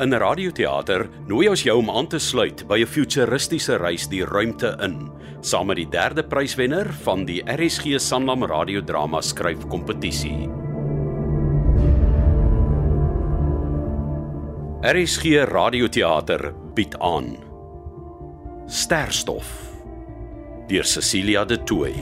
In radioteater nooi ons jou om aan te sluit by 'n futuristiese reis die ruimte in, saam met die derde pryswenner van die RSG Sanlam radiodrama skryfkompetisie. RSG Radioteater bied aan Sterstof deur Cecilia de Tooy.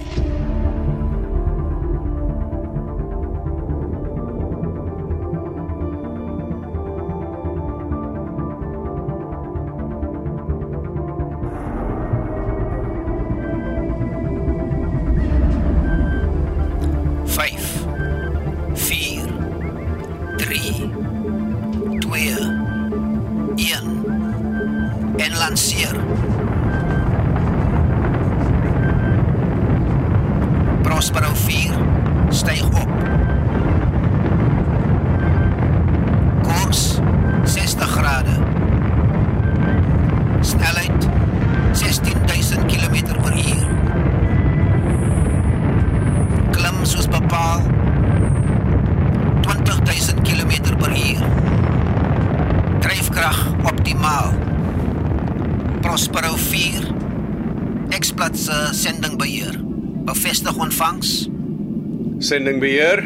Sendingbeheer.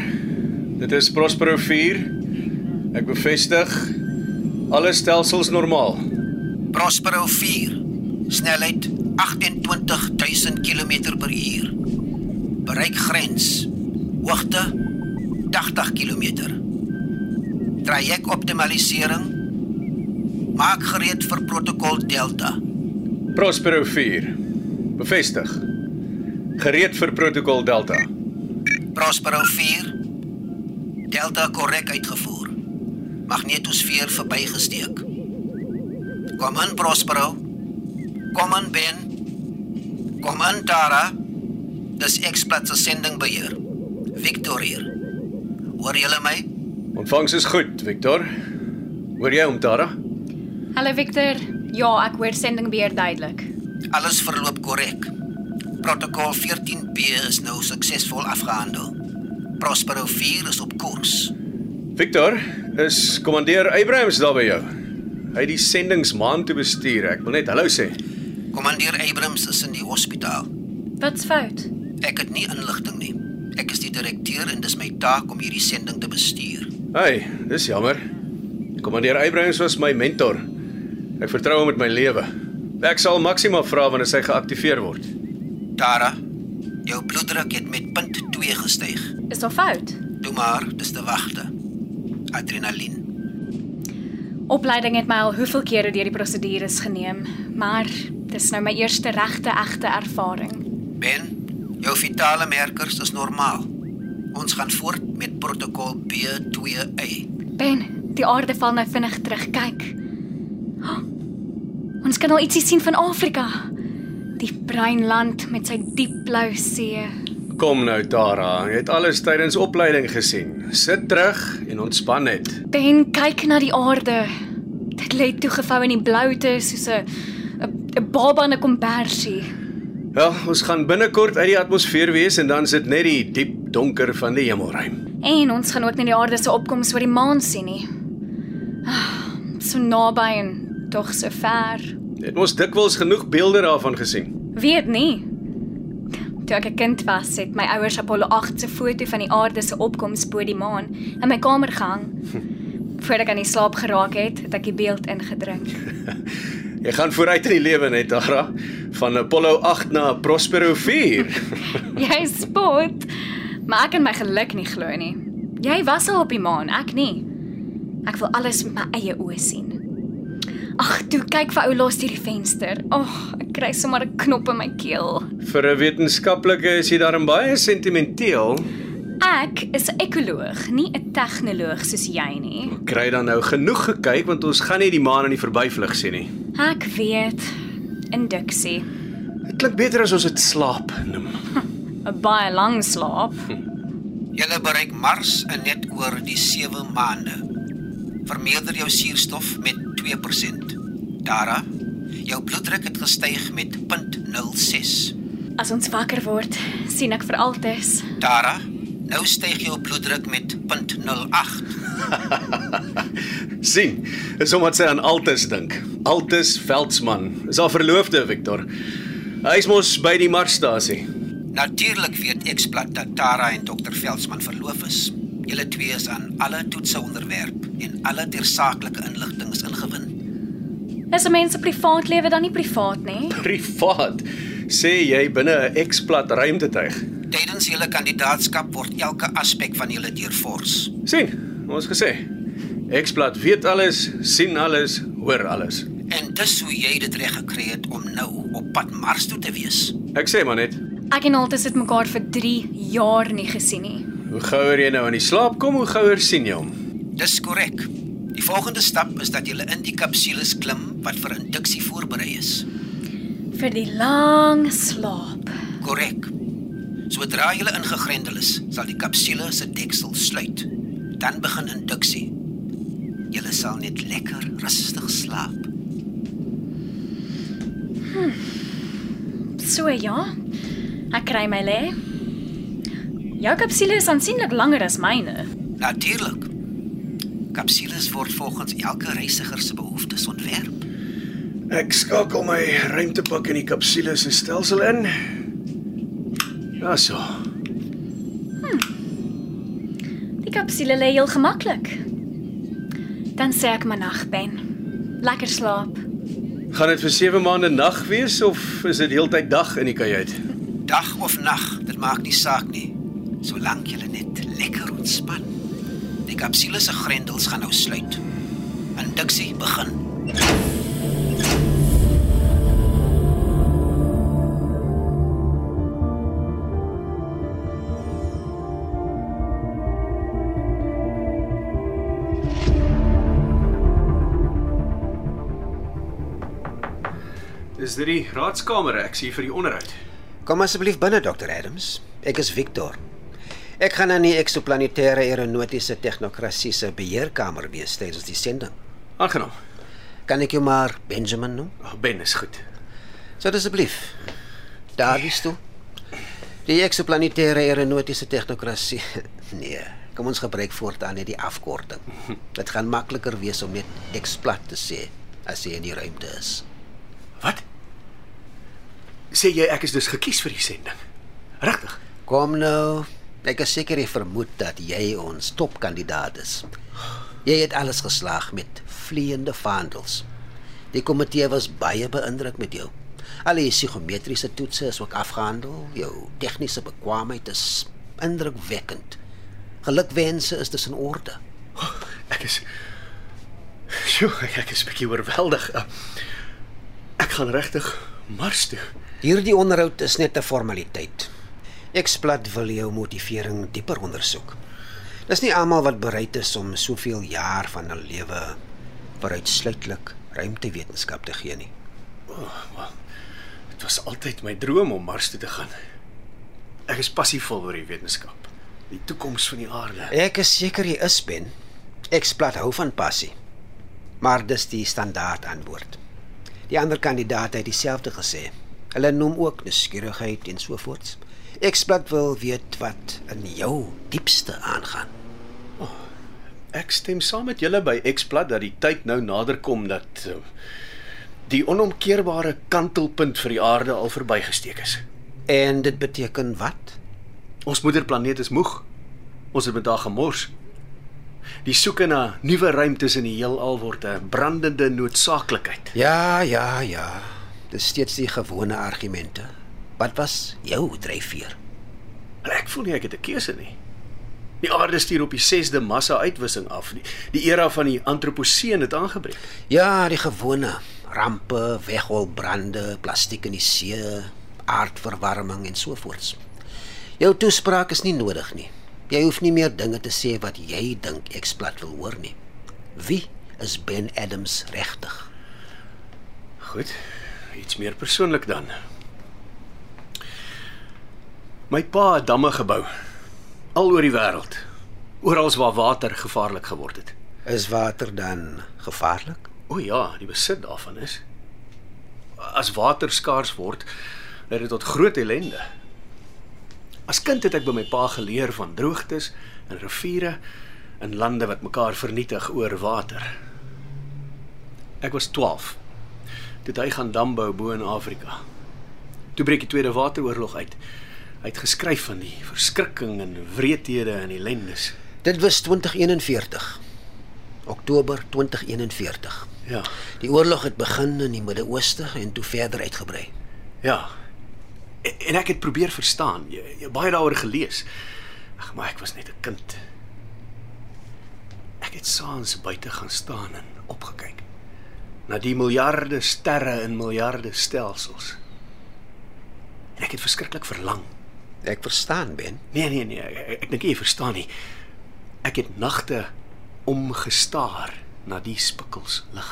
Dit is Prospero 4. Ek bevestig alle stelsels normaal. Prospero 4 Snelheid 28000 km per uur. Bereik grens. Hoogte 80 km. Traject optimalisering. Maak gereed vir protokol Delta. Prospero 4. Bevestig. Gereed vir protokol Delta. Prospero 4 Delta korrek uitgevoer. Magnetosfeer verbygesteek. Kom in Prospero. Kom in Ben. Kom in Tara. Dis eksplatse sendingbeheer. Victor hier. Hoor julle my? Ontvangs is goed, Victor. Hoor jy hom, Tara? Hallo Victor. Ja, ek hoor sending beheer duidelik. Alles verloop korrek. Protokol 14B is nou suksesvol afgehandel. Prospero 4 is op koers. Victor, is kommandeur Abrahams daar by jou? Hy het die sendingsmaan te bestuur. Ek wil net hallo sê. Kommandeur Abrams is in die hospitaal. Wat's fout? Ek het nie inligting nie. Ek is die direkteur en dis my taak om hierdie sending te bestuur. Hey, dis jammer. Kommandeur Abrahams was my mentor. Ek vertrou hom met my lewe. Ek sal Maxima vra wanneer sy geaktiveer word. Tara, jou bloeddruk het met punt 2 gestyg. Is daar fout? Doe maar, dis te wagte. Adrenalien. Opleiding het my al hoeveel kere deur die prosedures geneem, maar dis nou my eerste regte egte ervaring. Ben, jou vitale merkers is normaal. Ons gaan voort met protokol B2A. Ben, die aarde val nou vinnig terug. Kyk. Oh, ons kan al ietsie sien van Afrika. Die bruin land met sy diep blou see. Kom nou, Tara. Jy het alles tydens opleiding gesien. Sit terug en ontspan net. Ben, kyk na die aarde. Dit lê toegevou in die bloute soos 'n 'n baba in 'n kombersie. Wel, ons gaan binnekort uit die atmosfeer wees en dan sit net die diep donker van die hemelruim. En ons gaan ook nie die aarde se opkoms oor die maan sien nie. Ah, So naby en tog so ver. Het mos dikwels genoeg beelde daarvan gesien. Weet nie. Toe ek 'n kind was, het my ouers Apollo 8 se foto van die aarde se opkoms bo die maan in my kamer gehang. Voordat ek aan die slaap geraak het, het ek die beeld ingedrink. Jy gaan vooruit in die lewe net, Tara. Van Apollo 8 na Prospero 4. Jy spot. Maar ek kan my geluk nie glo nie. Jy was al op die maan, ek nie. Ek wil alles met my eie oë sien. Ag, toe kyk vir ou los deur die venster. Ag, oh, ek kry sommer 'n knop in my keel. Vir 'n wetenskaplike is jy daarin baie sentimenteel. Ek is 'n ekoloog, nie 'n tegnoloog soos jy nie. Kry dan nou genoeg gekyk want ons gaan nie die maan in die verbyvlug sien nie. Ek weet. induksie. Dit klink beter as ons dit slaap noem. 'n Baie lang slaap. Julle bereik Mars in net oor die 7 maande. Vermeerder jou suurstof met 2%. Dara, jou bloeddruk het gestyg met 0.06. As ons wakker word, sien ek vir altes. Dara, nou styg jou bloeddruk met 0.08. sien, is omdat sy aan Altus dink. Altus Veldsmann is haar verloofde, Victor. Hy's mos by die Marsstasie. Natuurlik weet Eksplat dat Tara en Dr Veldsmann verloof is. Julle twee is aan alle toetse onderwerp en alle tersaaklike inligting is ingewin. Is 'n mens se privaatlewe dan nie privaat nie? Privaat. Sê jy binne 'n eksplat ruimtetuig. Tydens julle kandidaatskap word elke aspek van julle deurfors. sien, ons gesê. Eksplat weet alles, sien alles, hoor alles. En dis hoe jy dit reg gekry het om nou op pad Mars toe te wees. Ek sê maar net, Ek en Altes het mekaar vir 3 jaar nie gesien nie. Hoe gouer jy nou in die slaap kom, hoe gouer sien jy hom. Dis korrek. Die volgende stap is dat jy in die kapsules klim wat vir induksie voorberei is. Vir die lang slaap. Korrek. Sodra jy ingegrendel is, sal die kapsule se deksel sluit. Dan begin induksie. Jy sal net lekker rustig slaap. So ja. Ek kry my lê. Jou kapsule is aansienlik langer as myne. Natuurlik. Kapsules word volgens elke reisiger se behoeftes ontwerp. Ek skakel my ruimtepak in die kapsule se stelsel in. Ja so. Die kapsule lê heel gemaklik. Dan sê ek maar nag ben. Lekker slaap. Gaan dit vir 7 maande nag wees of is dit heeltyd dag in die kajuit? Dag of nag, dit maak nie saak nie. Solank jy net lekker ontspan. Die kapsule se grendels gaan nou sluit. Induksie begin. Dis dit die raadskamer, ek sien vir die onderhoud. Kom asseblief binne, Dr. Adams. Ek is Victor. Ek gaan aan die eksoplanetêre aeronautiese tegnokrasie se beheerkamer wees tydens die sending. Aangenaam. Kan ek jou maar Benjamin noem? Oh, ben is goed. So asseblief. Daar is toe. Die eksoplanetêre aeronautiese tegnokrasie. Nee, kom ons gebruik voortaan net die afkorting. Dit gaan makliker wees om net eksplat te sê as jy in die ruimte is. Wat? Sê jy ek is dus gekies vir die sending? Regtig? Kom nou. Ek is seker jy vermoed dat jy ons topkandidaat is. Jy het alles geslaag met vleiende vaandels. Die komitee was baie beïndruk met jou. Al die psigometriese toetse is ook afgehandel. Jou tegniese bekwaamheid is indrukwekkend. Gelukwense is dus in orde. Ek is Sjoe, ek is bietjie oorweldig. Uh, Ek gaan regtig Mars toe. Hierdie onderhoud is net 'n formaliteit. Eksplat wil jou motivering dieper ondersoek. Dis nie almal wat bereid is om soveel jaar van hul lewe vir uitsluitlik ruimtewetenskap te gee nie. Dit was altyd my droom om Mars toe te gaan. Ek is passievol oor die wetenskap, die toekoms van die aarde. Ek is seker jy is Ben. Eksplat hou van passie. Maar dis die standaard antwoord. Die ander kandidaat het dieselfde gesê. Hulle noem ook nuuskierigheid en so voorts. Eksplat wil weet wat in jou diepste aangaan. Ek stem saam met julle by Xplat dat die tyd nou nader kom dat uh, die onomkeerbare kantelpunt vir die aarde al verbygesteek is. En dit beteken wat? Ons moederplaneet is moeg. Ons het met haar gemors. Die soeke na nuwe ruimtes in die heelal word 'n brandende noodsaaklikheid. Ja, ja, ja. Dis steeds die gewone argumente. Wat was jou dryfveer? Ek voel nie ek het 'n keuse nie. Die aarde stuur op die 6de massa-uitwissing af. Die, die era van die antroposeen het aangebreek. Ja, die gewone rampe, wegholbrande, plastiek in die see, aardverwarming en so voorts. Jou toespraak is nie nodig nie. Jy hoef nie meer dinge te sê wat jy dink eksplat wil hoor nie. Wie is Ben Adams regtig? Goed. iets meer persoonlik dan. My pa het damme gebou al oor die wêreld. Oral waar water gevaarlik geword het. Is water dan gevaarlik? O ja, die besit daarvan is as water skaars word, lei dit tot groot ellende. As kind het ek by my pa geleer van droogtes en riviere in lande wat mekaar vernietig oor water. Ek was 12. Toe hy gaan dam bou bo in Afrika. Toe breek die Tweede Wateroorlog uit. Hy het geskryf van die verskrikking en wreedhede en ellendes. Dit was 2041. Oktober 2041. Ja. Die oorlog het begin in die Midde-Ooste en toe verder uitgebrei. Ja. En, en ek het probeer verstaan. Jy, jy baie daaroor gelees. Ag, maar ek was net 'n kind. Ek het saans buite gaan staan en opgekyk na die miljarde sterre in miljarde stelsels. En ek het verskriklik verlang. Ek verstaan, Ben. Nee, nee, nee, ek, ek dink jy verstaan nie. Ek het nagte omgestaar na die spikkels lig.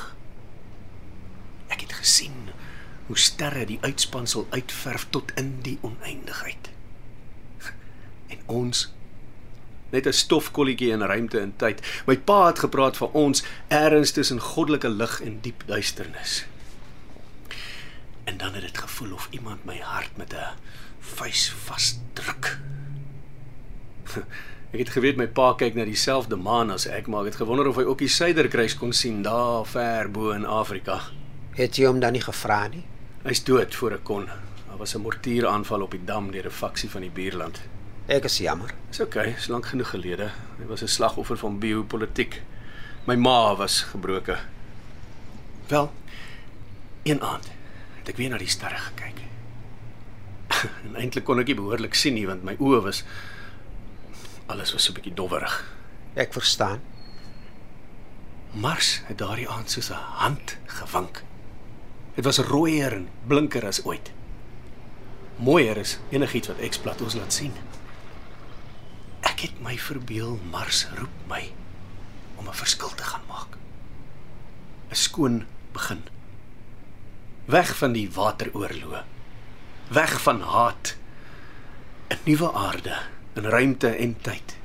Ek het gesien hoe sterre die uitspansel uitverf tot in die oneindigheid. En ons net 'n stofkolletjie in ruimte en tyd. My pa het gepraat van ons ergens tussen goddelike lig en diep duisternis. En dan het dit gevoel of iemand my hart met 'n vuis vasdruk. Ek het geweet my pa kyk na dieselfde maan as ek, maar ek het gewonder of hy ook die suiderkruis kon sien daar ver bo in Afrika. Het jy hom dan nie gevra nie? Hy's dood voor ek kon. Daar was 'n mortieraanval op die dam deur 'n faksie van die buurland. Ek is jammer. Dis oukei, okay, is lank genoeg gelede. Hy was 'n slagoffer van biopolitiek. My ma was gebroke. Wel, een aand het ek weer na die sterre gekyk. en eintlik kon ek nie behoorlik sien nie want my oë was alles was so 'n bietjie dowwerig. Ek verstaan. Mars het daardie aand soos 'n hand gewink. Dit was rooier en blinker as ooit. Mooier is enigiets wat eksplat ons laat sien. Ek het my verbeel Mars roep my om 'n verskil te gaan maak. 'n Skoon begin. Weg van die wateroorloë. Weg van haat. 'n Nuwe aarde in ruimte en tyd.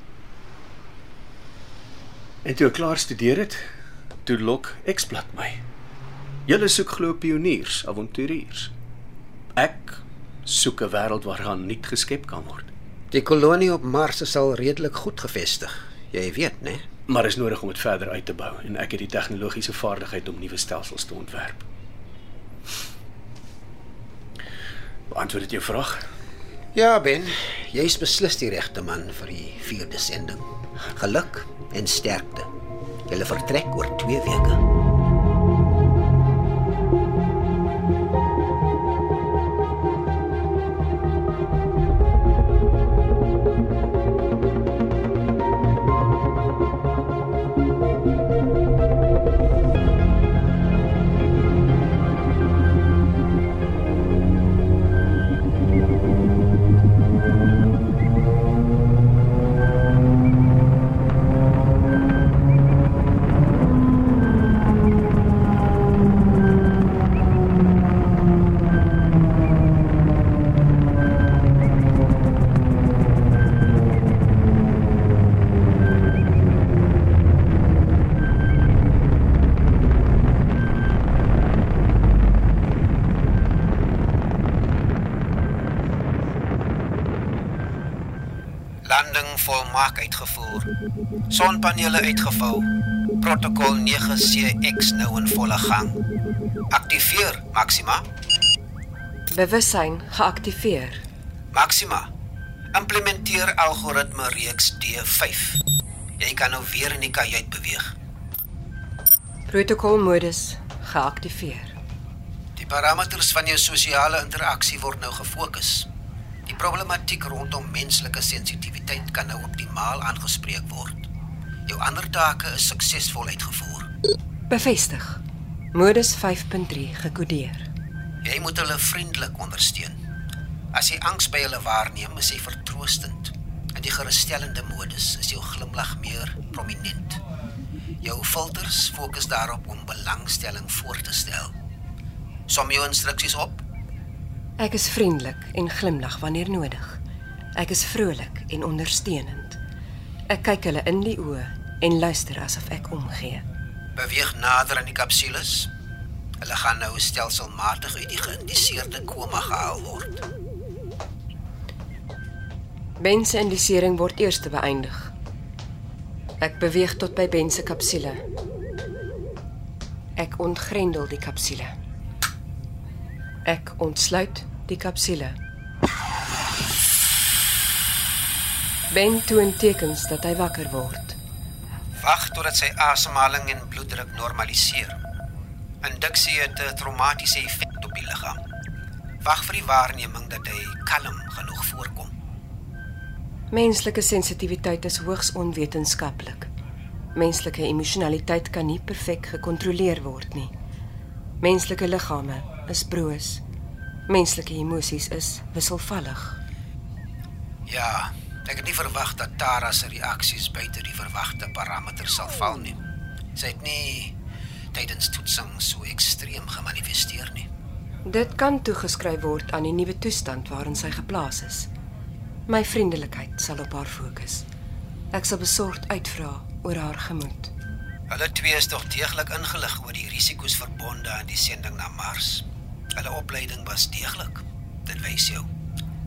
En toe ek klaar studeer het, toe lok eksplat my. Julle soek glo pioniers, avonturiers. Ek soek 'n wêreld waaraan nuut geskep kan word. Die kolonie op Mars is al redelik goed gevestig. Jy weet, né? Maar is nodig om dit verder uit te bou en ek het die tegnologiese vaardigheid om nuwe stelsels te ontwerp. Beantwoord dit jou vraag? Ja, Ben, jy's beslis die regte man vir die vierde sending. Geluk en sterkte. Julle vertrek oor 2 weke. Sonpanele uitgevou. Protokol 9CX nou in volle gang. Aktiveer Maxima. Bewussyn geaktiveer. Maxima. Implementeer algoritme reeks D5. Jy kan nou weer in die kajuit beweeg. Protokolmodus geaktiveer. Die parameters van jou sosiale interaksie word nou gefokus. Die problematiek rondom menslike sensitiwiteit kan nou optimaal aangespreek word. Jou ander take is suksesvol uitgevoer. Bevestig. Modus 5.3 gekodeer. Jy moet hulle vriendelik ondersteun. As jy angs by hulle waarneem, is jy vertroostend. In die gerusstellende modus is jou glimlag meer prominent. Jou filters fokus daarop om belangstelling voor te stel. Som jou instruksies op? Ek is vriendelik en glimlag wanneer nodig. Ek is vrolik en ondersteunend. Ek kyk hulle in die oë en luister asof ek omgee. Beweeg nader aan die kapsules. Hulle gaan nou stelselmatig uit die geïndiseerde koma gehaal word. Ben se indisering word eers beëindig. Ek beweeg tot by Ben se kapsule. Ek ontgrendel die kapsule. Ek ontsluit die kapsule. Ben toon tekens dat hy wakker word. Wag totdat sy asemhaling en bloeddruk normaliseer. Induksie het 'n traumatiese effek op die liggaam. Wag vir die waarneming dat hy kalm genoeg voorkom. Menslike sensitiwiteit is hoogs onwetenskaplik. Menslike emosionaliteit kan nie perfek gekontroleer word nie. Menslike liggame is broos. Menslike emosies is wisselvallig. Ja, ek het nie verwag dat Tara se reaksies buite die verwagte parameters sal val nie. Sy het nie tydens toetsing so ekstreem gemanifesteer nie. Dit kan toegeskryf word aan die nuwe toestand waarin sy geplaas is. My vriendelikheid sal op haar fokus. Ek sal besorgd uitvra oor haar gemoed. Hulle twee is tog deeglik ingelig oor die risiko's verbonde aan die sending na Mars. Hulle opleiding was deeglik. Dit wys jou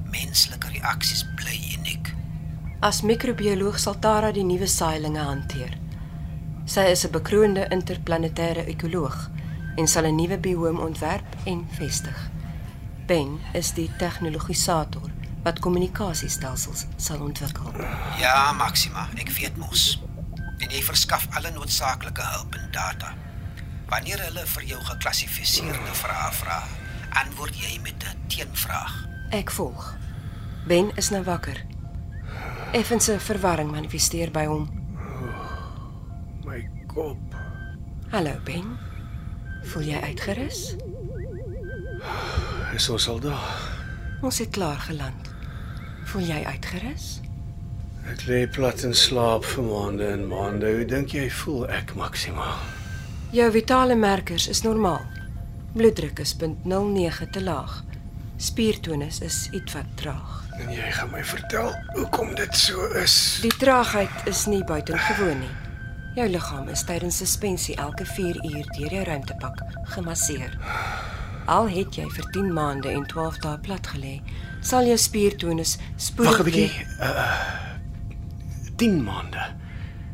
menslike reaksies bly uniek. As microbioloog sal Tara die nuwe saailinge hanteer. Sy is 'n bekroonde interplanetêre ekoloog en sal 'n nuwe bioom ontwerp en vestig. Ben is die tegnologisator wat kommunikasiestelsels sal ontwikkel. Ja, Maxima, ek weet mos. En jy verskaf alle noodsaaklike hulp en data. Wanneer hulle vir jou geklassifiseerde vrae vra, antwoord jy met 'n teenvraag. Ek volg. Ben is nou wakker. Effense verwarring manifesteer by hom. My kop. Hallo Ben. Voel jy uitgerus? Is ons al daar? Ons het klaar geland. Voel jy uitgerus? Ek lê plat in slaap vir maande en maande. Hoe dink jy voel ek Maxima? Jou vitale merkers is normaal. Bloeddruk is 0.09 te laag. Spiertonus is ietwat traag. En jy gaan my vertel hoekom dit so is. Die traagheid is nie buitengewoon nie. Jou liggaam is tydens suspensie elke 4 uur deur jou ruimtepak gemasseer. Al het jy vir 10 maande en 12 dae plat gelê, sal jou spiertonus spoedig Wag 'n bietjie. Uh 10 maande.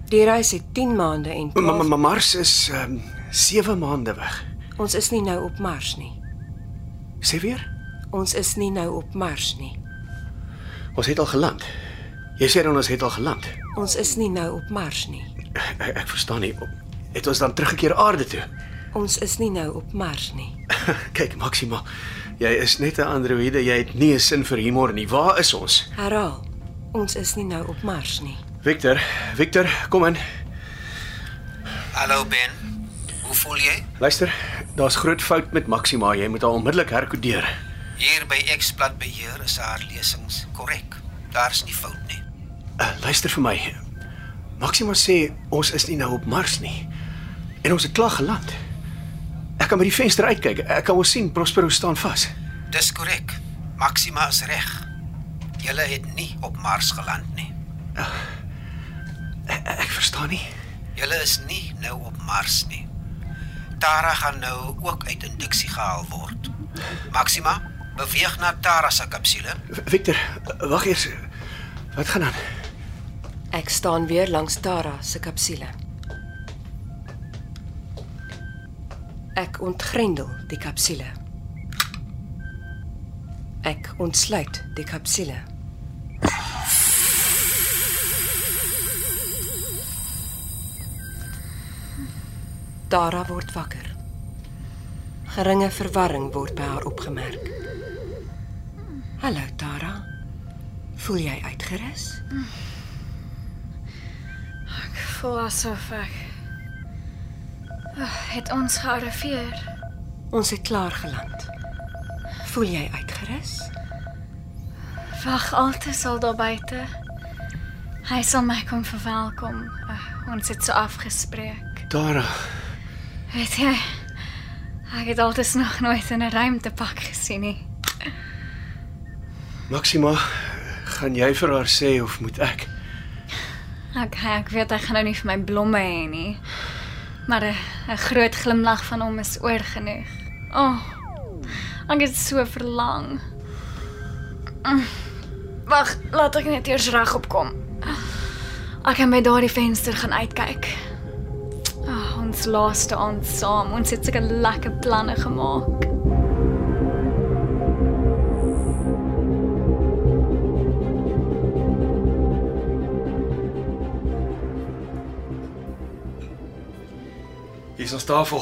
Die reis het 10 maande en Maar 12 ma, ma, Mars is um, 7 maande weg. Ons is nie nou op Mars nie. Sê weer? Ons is nie nou op Mars nie. Ons het al geland. Jy sê dan ons het al geland. Ons is nie nou op Mars nie. Ek, ek verstaan nie. Het ons dan teruggekeer aarde toe? Ons is nie nou op Mars nie. Kyk Maxima, jy is net 'n androïde. Jy het nie 'n sin vir humor nie. Waar is ons? Herhaal. Ons is nie nou op Mars nie. Victor, Victor, kom in. Hallo Ben. Hoe voel jy? Luister, daar's groot fout met Maxima. Jy moet haar onmiddellik herkodeer. Hier by Xplat beheer is haar lesings korrek. Daar's nie fout nie. Uh, luister vir my. Maxima sê ons is nie nou op Mars nie. En ons het klaar geland. Ek kan by die venster uitkyk. Ek kan ons sien Prospero staan vas. Dis korrek. Maxima is reg. Julle het nie op Mars geland nie. Ek, ek verstaan nie. Julle is nie nou op Mars nie. Tara gaan nou ook uit induksie gehaal word. Maxima, beweeg na Tara se kapsule. Victor, wag eers. Wat gaan aan? Ek staan weer langs Tara se kapsule. Ek ontgrendel die kapsule. Ek ontsluit die kapsule. Tara word wakker. Geringe verwarring word by haar opgemerk. Hallo Tara. Voel jy uitgerus? Ek voel asof ek oh, het ons gearriveer. Ons het klaar geland. Voel jy uitgerus? Wag altyd sal daar buite. Hy sal my kom verwelkom. Uh, ons het so afgespreek. Tara, Weet jy? Ek het altyd nog nooit in 'n ruimtepak gesien nie. Maxima, gaan jy vir haar sê of moet ek? Ek ek weet ek gaan nou nie vir my blomme hê nie. Maar 'n 'n groot glimlag van hom is oor genoeg. O. Oh, ek het so verlang. Mm. Wag, laat ek net eers reg opkom. Ek kan by daardie venster gaan uitkyk. Oh, ons laaste aand saam. Ons het sulke lekker planne gemaak. Hier is ons tafel.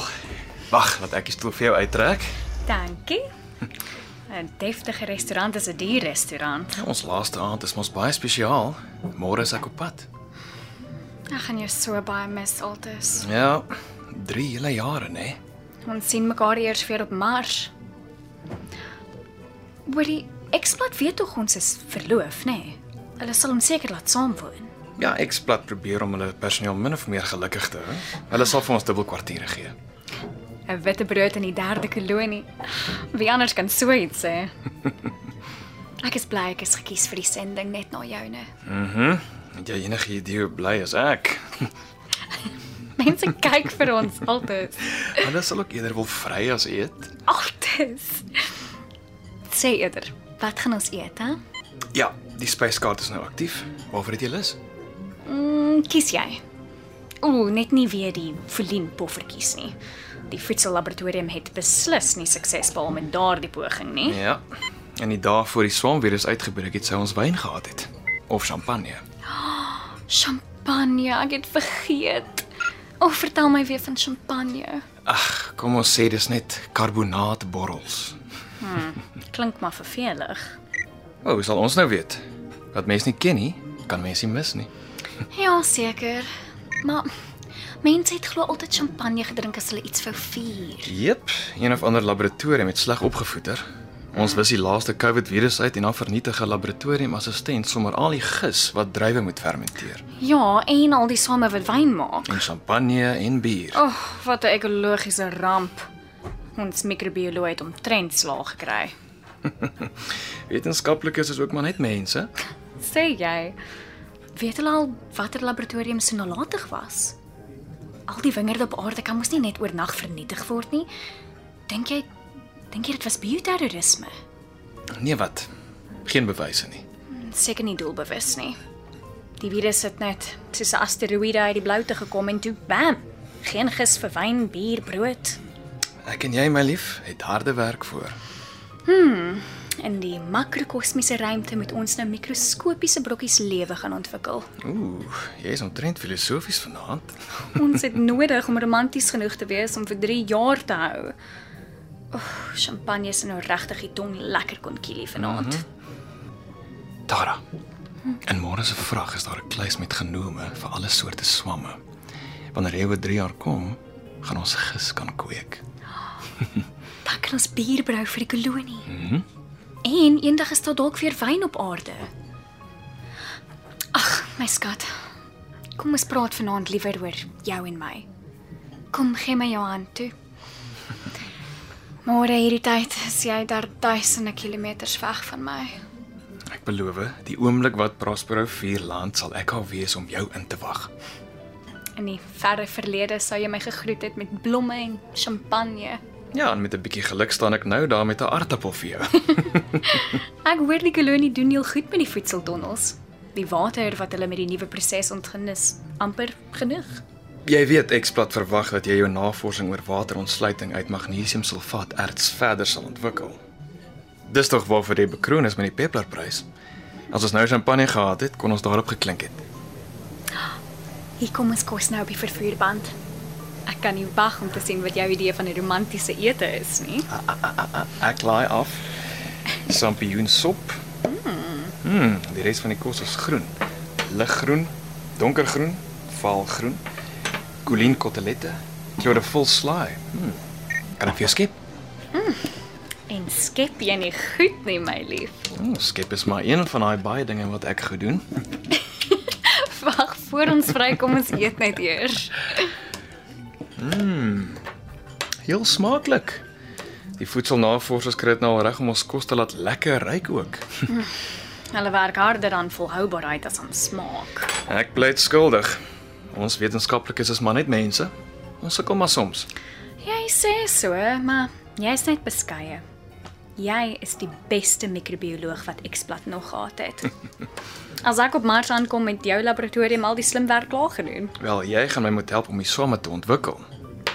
Wag, laat ek die stoel vir jou uittrek. Dankie. 'n Deftige restaurant is 'n duur restaurant. Ons laaste aand is mos baie spesiaal. Môre is ek op pad. Ek gaan jou so baie mis altes. Ja, 3 hele jare, né? Ons sien mekaar eers weer op Mars. Hoorie, Explat weet tog ons is verloof, nê? Nee? Hulle sal ons seker laat saamwoon. Ja, Explat probeer om hulle personeel min of meer gelukkig te hou. Hulle sal vir ons dubbel kwartiere gee. 'n Witte brood in die derde kolonie. Wie anders kan so iets sê? Ek is bly ek is gekies vir die sending net na joune. Mhm. Het jy enige idee hoe bly is ek? Mense kyk vir ons altyd. Hulle sal ook eerder wil vry as eet. Altyd. Sê eerder, wat gaan ons eet, hè? Ja, die spyskaart is nou aktief. Waarvoor het jy lus? Mm, kies jy. Ooh, net nie weer die Volien poffertjies nie. Die voedsellaboratorium het beslis nie sukses behaal met daardie poging nie. Ja. En die dae voor die swamvirus uitgebreek het, sou ons wyn gehad het of champagne. Champagne, ek het vergeet. O, oh, vertel my weer van champagne. Ag, kom ons sê dis net karbonaatborrels. Klink maar vervelig. O, hoe sal ons nou weet? Wat mense nie ken nie, kan mense nie mis nie. Ja, seker. Maar mense het glo altyd champagne gedrink as hulle iets wou vier. Jep, een of ander laboratorium het sleg opgevoeder. Ons wis die laaste COVID virus uit en dan vernietig 'n laboratoriumassistent sommer al die gis wat druiwe moet fermenteer. Ja, en al die same wat wyn maak. En champagne en bier. O, oh, wat 'n ekologiese ramp. Ons microbioloog het omtrent slaag gekry. Wetenskaplikes is ook maar net mense. Sê jy, weet hulle al watter laboratorium so nalatig was? Al die wingerde op aarde kan mos nie net oornag vernietig word nie. Dink jy dink jy dit was bioterrorisme? Nee wat? Geen bewyse nie. Seker nie doelbewus nie. Die virus het net soos 'n asteroïde uit die bloute gekom en toe bam, geen gis vir wyn, bier, brood. Ek en jy, my lief, het harde werk voor. In die makrokosmiese ruimte moet ons nou mikroskopiese brokkies lewe gaan ontwikkel. Ooh, jy is omtrent filosofies vanaand. Ons het nodig om romanties genoeg te wees om vir 3 jaar te hou. O, oh, champagne is nou regtig die tong lekker kon kielie vanaand. Mm -hmm. Tara. En môre se vrag is daar 'n kluis met genome vir alle soorte swamme. Wanneer jy oor 3 jaar kom, gaan ons gis kan kweek. Dan kan ons bier brou vir die kolonie. Mm -hmm. En eendag is daar dalk weer wyn op aarde. Ag, my skat. Kom ons praat vanaand liewer oor jou en my. Kom, gee my jou hand toe. Môre hierdie tyd is jy daar duisende kilometers weg van my. Ek beloof, die oomblik wat Prospero 4 land, sal ek al wees om jou in te wag. In die verre verlede sou jy my gegroet het met blomme en champagne. Ja, en met 'n bietjie geluk staan ek nou daar met 'n aardappel vir jou. Ek hoor die kolonie doen heel goed met die voedseltonnels. Die water wat hulle met die nuwe proses ontgin is amper genoeg. jy weet eksplat verwag dat jy jou navorsing oor waterontsluiting uit magnesiumsulfaat erts verder sal ontwikkel. Dis tog waarvoor jy bekroon is met die Pepplerprys. As ons nou champagne gehad het, kon ons daarop geklink het. Hier kom ons kos nou op die vervoerband. Ek kan nie wag om te sien wat jou idee van 'n romantiese ete is nie. Ek laai af. Sampioensop. Mm, die res van die kos is groen. Liggroen, donkergroen, vaalgroen. Colleen kotelette, kleure vol slaai. Mm. Kan ek vir jou skep? En skep jy nie goed nie, my lief. Oh, skep is maar een van daai baie dinge wat ek goed doen. Wag, voor ons vry kom ons eet net eers. Heel smaaklik. Die voedselnavorsers kry dit nou al reg om ons kos te laat lekker ryk ook. Hulle werk harder aan volhoubaarheid as aan smaak. Ek pleit skuldig. Ons wetenskaplikes is maar net mense. Ons sukkel maar soms. Jy sê so, maar jy's net beskeie. Jy is die beste microbioloog wat Xplat nog gehad het. As ek op Mars aankom met jou laboratorium al die slim werk klaar gedoen. Wel, jy gaan my moet help om die somme te ontwikkel.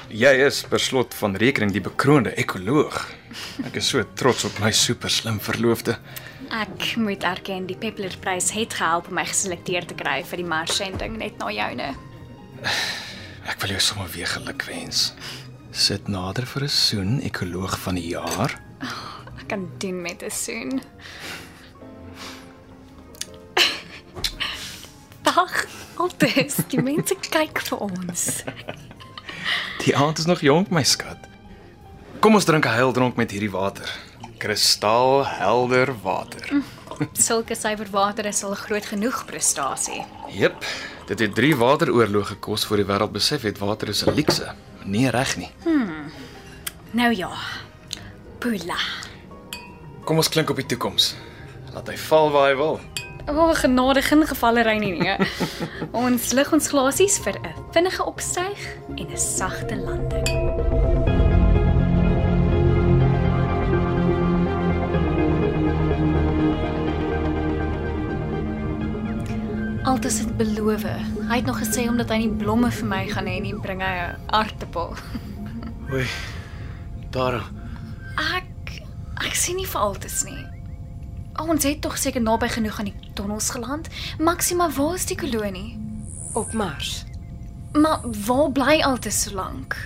Jy is per slot van rekening die bekroonde ekoloog. Ek is so trots op my super slim verloofde. Ek moet erken die Peppler-prys het gehelp om my geselekteer te kry vir die Mars-sending net na joune. Ek wil jou sommer weer gelukwens. Sit nader vir 'n soen ekoloog van die jaar. Ek kan doen met 'n soen. Dag, altes, die mense kyk vir ons. Die aand is nog jonk, my skat. Kom ons drink 'n heildronk met hierdie water. Kristalhelder water. Sulke suiwer water is al groot genoeg prestasie. Jep, dit het 3 wateroorloë gekos voor die wêreld besef het water is 'n luukse. Nee, reg nie. Nou ja. Pula. Kom ons klink op die toekoms. Laat hy val waar hy wil. O, oh, genade geen gevalle ry nie nee. ons lig ons glasies vir 'n vinnige opstyg en 'n sagte landing. Altes het beloof. Hy het nog gesê omdat hy nie blomme vir my gaan hê nie, bring hy 'n aartappel. Oei. Daar. Ek ek sien nie vir altes nie. Oh, ons het tog seker naby genoeg aan die tonnels geland. Maxima, waar is die kolonie? Op Mars. Maar waar bly altes so lank?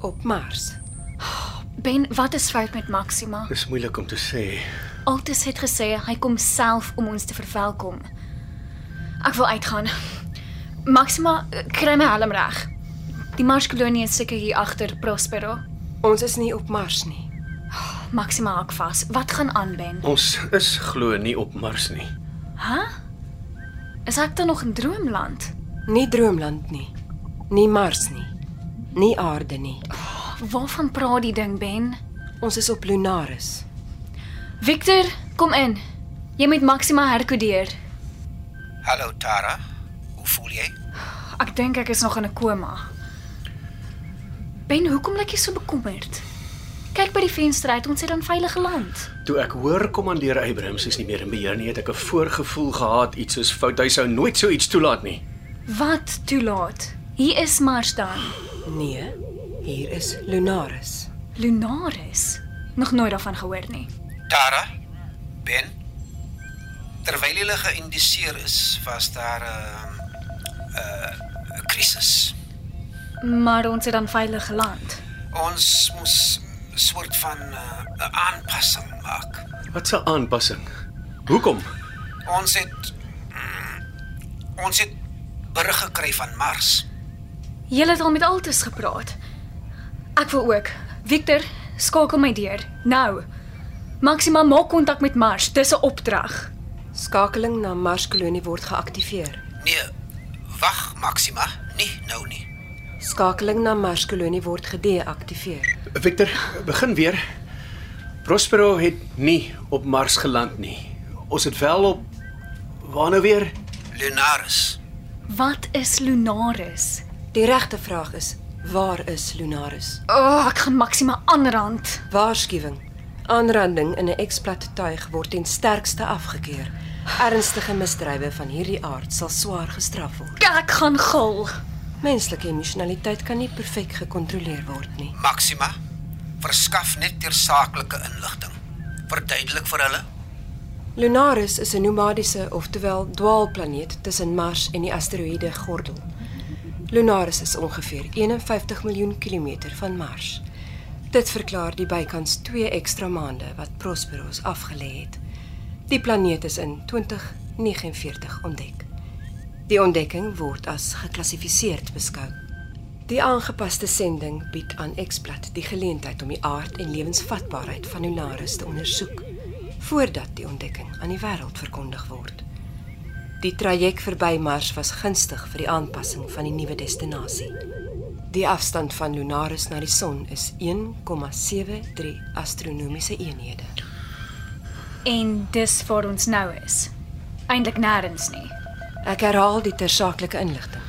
Op Mars. Ben, wat is fout met Maxima? Dis moeilik om te sê. Altes het gesê hy kom self om ons te verwelkom. Ek wil uitgaan. Maxima, kry my helm reg. Die Marskolonie is seker hier agter Prospero. Ons is nie op Mars nie. Maxima hak vas. Wat gaan aan, Ben? Ons is glo nie op Mars nie. Hæ? Is ek dan nog in droomland? Nie Droomland nie. Nie Mars nie. Nie Aarde nie. Waarvan praat die ding, Ben? Ons is op Lunaris. Victor, kom in. Jy moet Maxima herkodeer. Hallo Tara. Hoe voel jy? Ek dink ek is nog in 'n koma. Ben, hoekom lyk jy so bekommerd? Kyk by die venster uit, ons het dan veilig geland. Toe ek hoor kommandeur Abrams is nie meer in beheer nie, het ek 'n voorgevoel gehad iets is fout. Hy sou nooit so iets toelaat nie. Wat toelaat? Hier is Mars dan. Nee, hier is Lunaris. Lunaris. Nog nooit daarvan gehoor nie. Tara, Ben. Terwyl hulle geïndiseer is, was daar 'n uh, 'n krisis. Maar ons het dan veilig geland. Ons moes soort van 'n uh, aanpassing maak. Wat 'n aanpassing. Hoekom? Ons het mm, ons het berig gekry van Mars. Jy het al met Altus gepraat. Ek wil ook. Victor, skakel my deur. Nou. Maxima maak kontak met Mars. Dis 'n opdrag. Skakeling na Marskolonie word geaktiveer. Nee, wag Maxima, nie nou nie. Skakeling na Marskolonie word gedeaktiveer. Victor, begin weer. Prospero het nie op Mars geland nie. Ons het wel op waar nou weer? Lunaris. Wat is Lunaris? Die regte vraag is: waar is Lunaris? O, oh, ek gaan Maxima aanrand. Waarskuwing. Aanranding in 'n eksplat tuig word ten sterkste afgekeur. Ernstige misdrywe van hierdie aard sal swaar gestraf word. Ek gaan gil. Menslike emosionaliteit kan nie perfek gekontroleer word nie. Maxima, verskaf net tersaaklike inligting. Verduidelik vir hulle. Lunaris is 'n nomadiese, oftewel dwaalplaneet tussen Mars en die asteroïde gordel. Lunaris is ongeveer 51 miljoen kilometer van Mars. Dit verklaar die bykans 2 ekstra maande wat Prosperos afgelê het. Die planeet is in 2049 ontdek. Die ontdekking word as geklassifiseerd beskou. Die aangepaste sending bied aan Xplat die geleentheid om die aard en lewensvatbaarheid van Lunaris te ondersoek voordat die ontdekking aan die wêreld verkondig word. Die traject verby Mars was gunstig vir die aanpassing van die nuwe destinasie. Die afstand van Lunaris na die son is 1,73 astronomiese eenhede. En dis waar ons nou is. Eintlik nêrens nie. Ek herhaal die tersaaklike inligting.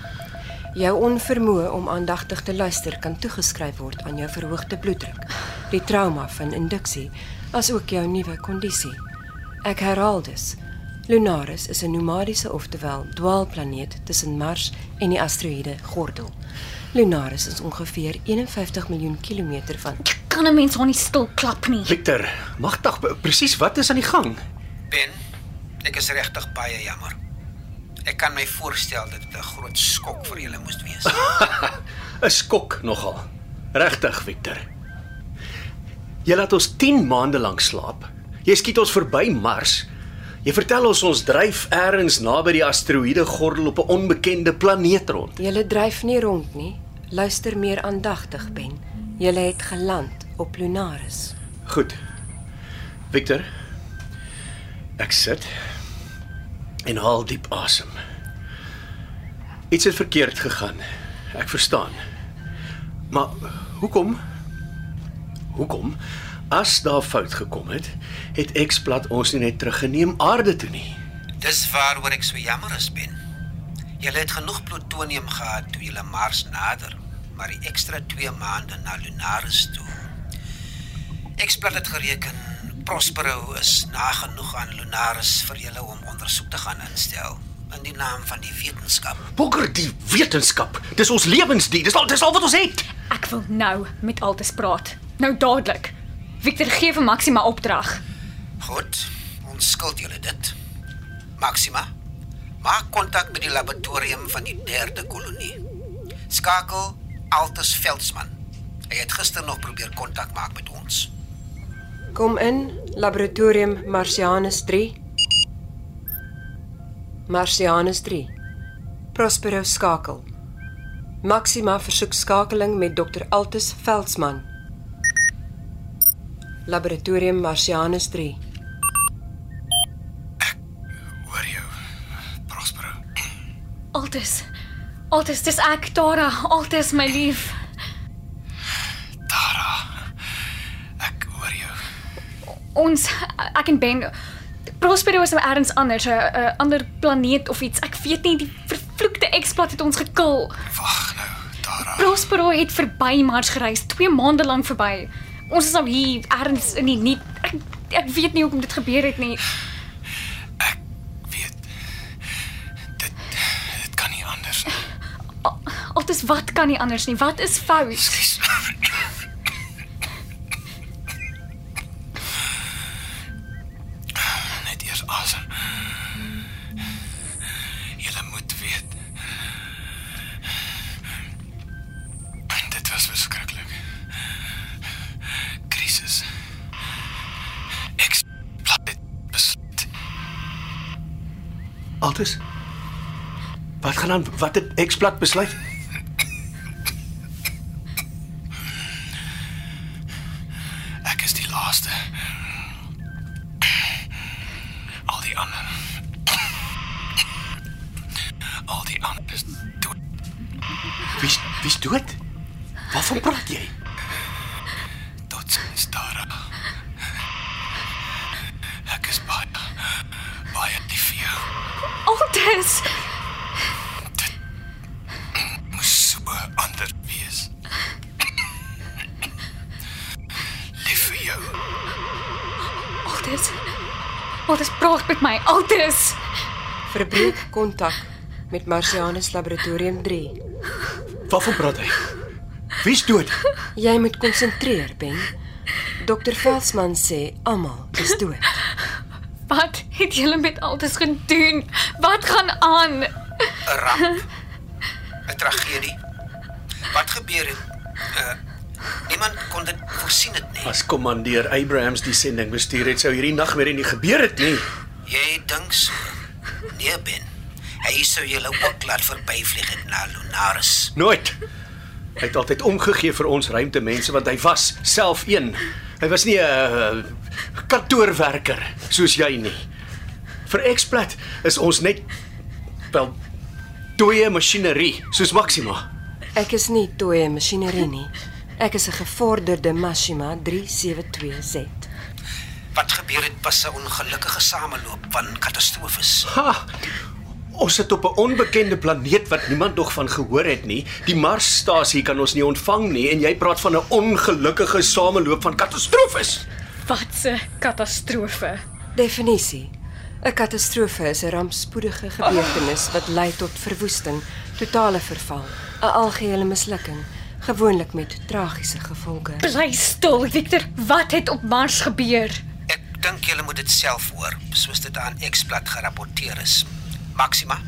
Jou onvermoë om aandagtig te luister kan toegeskryf word aan jou verhoogde bloeddruk, die trauma van induksie, asook jou nuwe kondisie. Ek herhaal dus. Lunaris is 'n nomadiese oftewel dwaalplaneet tussen Mars en die asteroïde Gordel. Lunaris is ongeveer 51 miljoen kilometer van Kan 'n mens hom nie stil klap nie? Victor, magtig, presies wat is aan die gang? Ben, ek is regtig baie jammer. Ek kan my voorstel dat dit 'n groot skok vir julle moes wees. 'n Skok nogal. Regtig, Victor. Jy laat ons 10 maande lank slaap. Jy skiet ons verby Mars. Jy vertel ons ons dryf eers naby die asteroïde gordel op 'n onbekende planeet rond. Julle dryf nie rond nie. Luister meer aandagtig, Ben. Julle het geland op Lunaris. Goed. Victor. Ek sit en haal diep asem. Iets het verkeerd gegaan. Ek verstaan. Maar hoekom? Hoekom? As daar fout gekom het, het X-plat ons nie net teruggeneem aarde toe nie. Dis waaroor ek so jammer is, Ben. Julle het genoeg plutonium gehad toe julle Mars nader, maar die ekstra 2 maande na Lunaris toe. Eksplat het gereken Prospero is nagenoeg aan Lunaris vir julle om ondersoek te gaan instel in die naam van die wetenskap. Bokker die wetenskap. Dis ons lewensdiens. Dis al dis al wat ons het. Ek wil nou met Altes praat. Nou dadelik. Victor gee vir Maxima opdrag. Goed, ons skuld julle dit. Maxima, maak kontak met die laboratorium van die derde kolonie. Skakel Altus Veldsmann. Hy het gister nog probeer kontak maak met ons. Kom in, laboratorium Martianus 3. Martianus 3. Prospero skakel. Maxima versoek skakeling met Dr. Altus Veldsmann. Laboratorium Martianus 3. Hoor jou, Prospero. Altes. Altes, dis ek, Tara. Altes, my lief. Ons ek en Ben Prospero is ergens anders, 'n ander planeet of iets. Ek weet nie, die vervloekte eksplat het ons gekil. Wag nou, Tara. Prospero het verby Mars gereis, 2 maande lank verby. Ons is nou hier ergens in die nie. Ek, ek weet nie hoekom dit gebeur het nie. Ek weet dit dit kan nie anders nie. Altes wat kan nie anders nie. Wat is fout? Skus. Altus. Wat gaan aan? Wat het X-plat besluit? Kontak met Martianus Laboratorium 3. Waarvan praat hy? Wie's dood? Jy moet konsentreer, Ben. Dr. Veldsmann sê almal is dood. Wat het julle met Altes gedoen? Wat gaan aan? 'n Ramp. 'n Tragedie. Wat gebeur het? Uh niemand kon dit voorsien het nie. As kommandeur Abrahams die sending bestuur het, sou hierdie nagmerrie nie gebeur het nie. Jy dink so. Nee, Ben. Hy sou julle ook laat Lunaris. Nooit. Hy het altyd omgegee vir ons ruimtemense want hy was self een. Hy was nie 'n uh, kantoorwerker soos jy nie. Vir Explat is ons net wel dooie masjinerie soos Maxima. Ek is nie toye masjinerie nie. Ek is 'n gevorderde Mashima 372Z. Wat gebeur het was 'n ongelukkige sameloop van katastrofes. Ha! Ons sit op 'n onbekende planeet wat niemand nog van gehoor het nie. Die Marsstasie kan ons nie ontvang nie en jy praat van 'n ongelukkige sameloop van katastrofes. Wat 'n katastrofe. Definisie. 'n Katastrofe is 'n rampspoedige gebeurtenis wat lei tot verwoesting, totale verval, 'n algehele mislukking, gewoonlik met tragiese gevolge. Bly stil, Victor. Wat het op Mars gebeur? Ek dink julle moet dit self hoor, soos dit aan Xplat gerapporteer is. Maxima,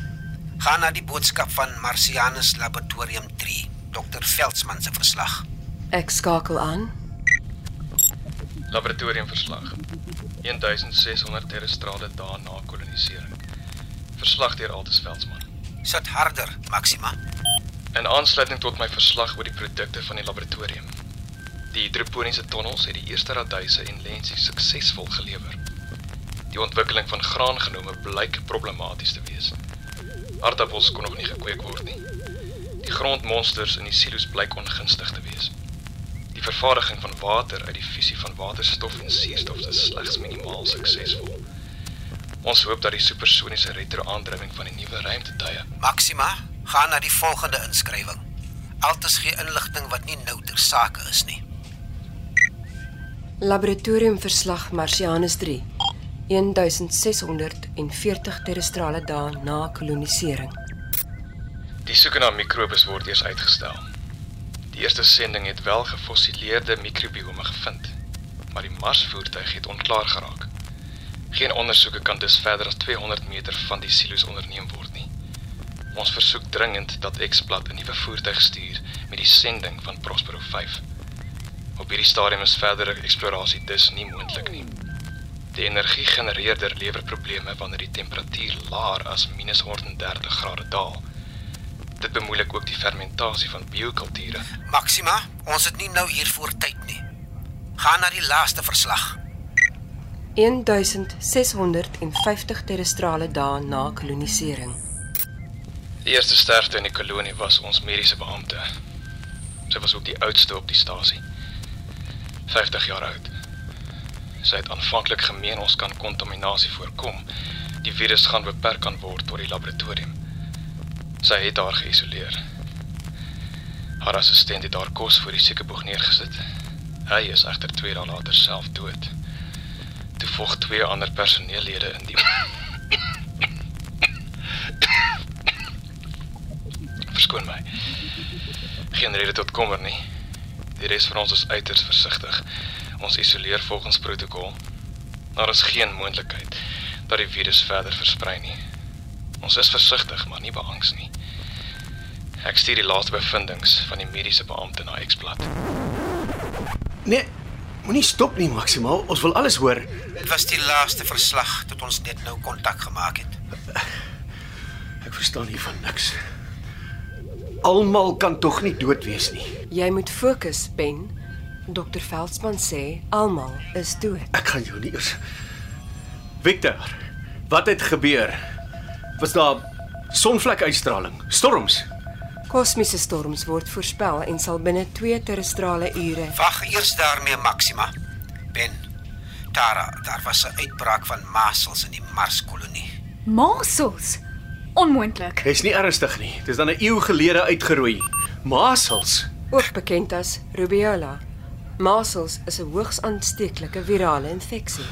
gaan na die boodskap van Marcianus Laboratorium 3, Dr. Veldsmann se verslag. Ek skakel aan. Laboratoriumverslag. 1600 terrestrale dae na kolonisering. Verslag deur Altus Veldsmann. Sit harder, Maxima. In aansluiting tot my verslag oor die produkte van die laboratorium. Die hidroponiese tonnels het die eerste raduise en lensies suksesvol gelewer. Die ontwikkeling van graangenome blyk problematies te wees. Aardappels kon nog nie gekweek word nie. Die grondmonsters in die silo's blyk ongunstig te wees. Die vervaardiging van water uit die fusie van waterstof en suurstof is slegs minimaal suksesvol. Ons hoop dat die supersoniese retro-aandrywing van die nuwe ruimtetuie Maxima, gaan na die volgende inskrywing. Altes gee inligting wat nie nou ter sake is nie. Laboratoriumverslag Marcianus 3. 1640 terrestrale dae na kolonisering. Die soeke na mikrobes word eers uitgestel. Die eerste sending het wel gefossileerde mikrobiome gevind, maar die Marsvoertuig het onklaar geraak. Geen ondersoeke kan dus verder as 200 meter van die silo's onderneem word nie. Ons versoek dringend dat Xplat 'n nuwe voertuig stuur met die sending van Prospero 5. Op hierdie stadium is verdere eksplorasie dus nie moontlik nie. Die energiegenereerder lewer probleme wanneer die temperatuur laer as minus 130 grade daal. Dit bemoeilik ook die fermentasie van biokulture. Maxima, ons het nie nou hiervoor tyd nie. Gaan na die laaste verslag. 1650 terrestrale dae na kolonisering. Die eerste sterfte in die kolonie was ons mediese beampte. Sy was ook die oudste op die stasie. 50 jaar oud. Sy het aanvanklik gemeen ons kan kontaminasie voorkom. Die virus gaan beperk kan word tot die laboratorium. Sy het haar geïsoleer. Haar assistent het haar kos voor die siekeboeg neergesit. Hy is egter 2 dae later self dood. Toe volg twee ander personeellede in die Verskoon my. Geen rede tot kommer nie. Die res van ons is uiters versigtig. Ons isoleer volgens protokol. Daar is geen moontlikheid dat die virus verder versprei nie. Ons is versigtig, maar nie beangs nie. Ek stuur die laaste bevindinge van die mediese beampte na Xplat. Nee, moenie stop nie, Maximaal. Ons wil alles hoor. Dit was die laaste verslag tot ons net nou kontak gemaak het. Ek verstaan hiervan niks. Almal kan tog nie dood wees nie. Jy moet fokus, Ben. Dr Veldsmann sê almal is dood. Ek gaan jou nie eers Victor, wat het gebeur? Was daar sonvlekuitstraling, storms? Kosmiese storms word voorspel en sal binne 2 terrestrale ure Wag eers daarmee Maxima. Ben, Tara, daar was 'n uitbraak van masels in die Marskolonie. Masels. Onmoontlik. Dis nie ernstig nie. Dis dan 'n eeu gelede uitgeroei. Masels. ook bekend as rubiola. Masels is 'n hoogs aansteeklike virale infeksie.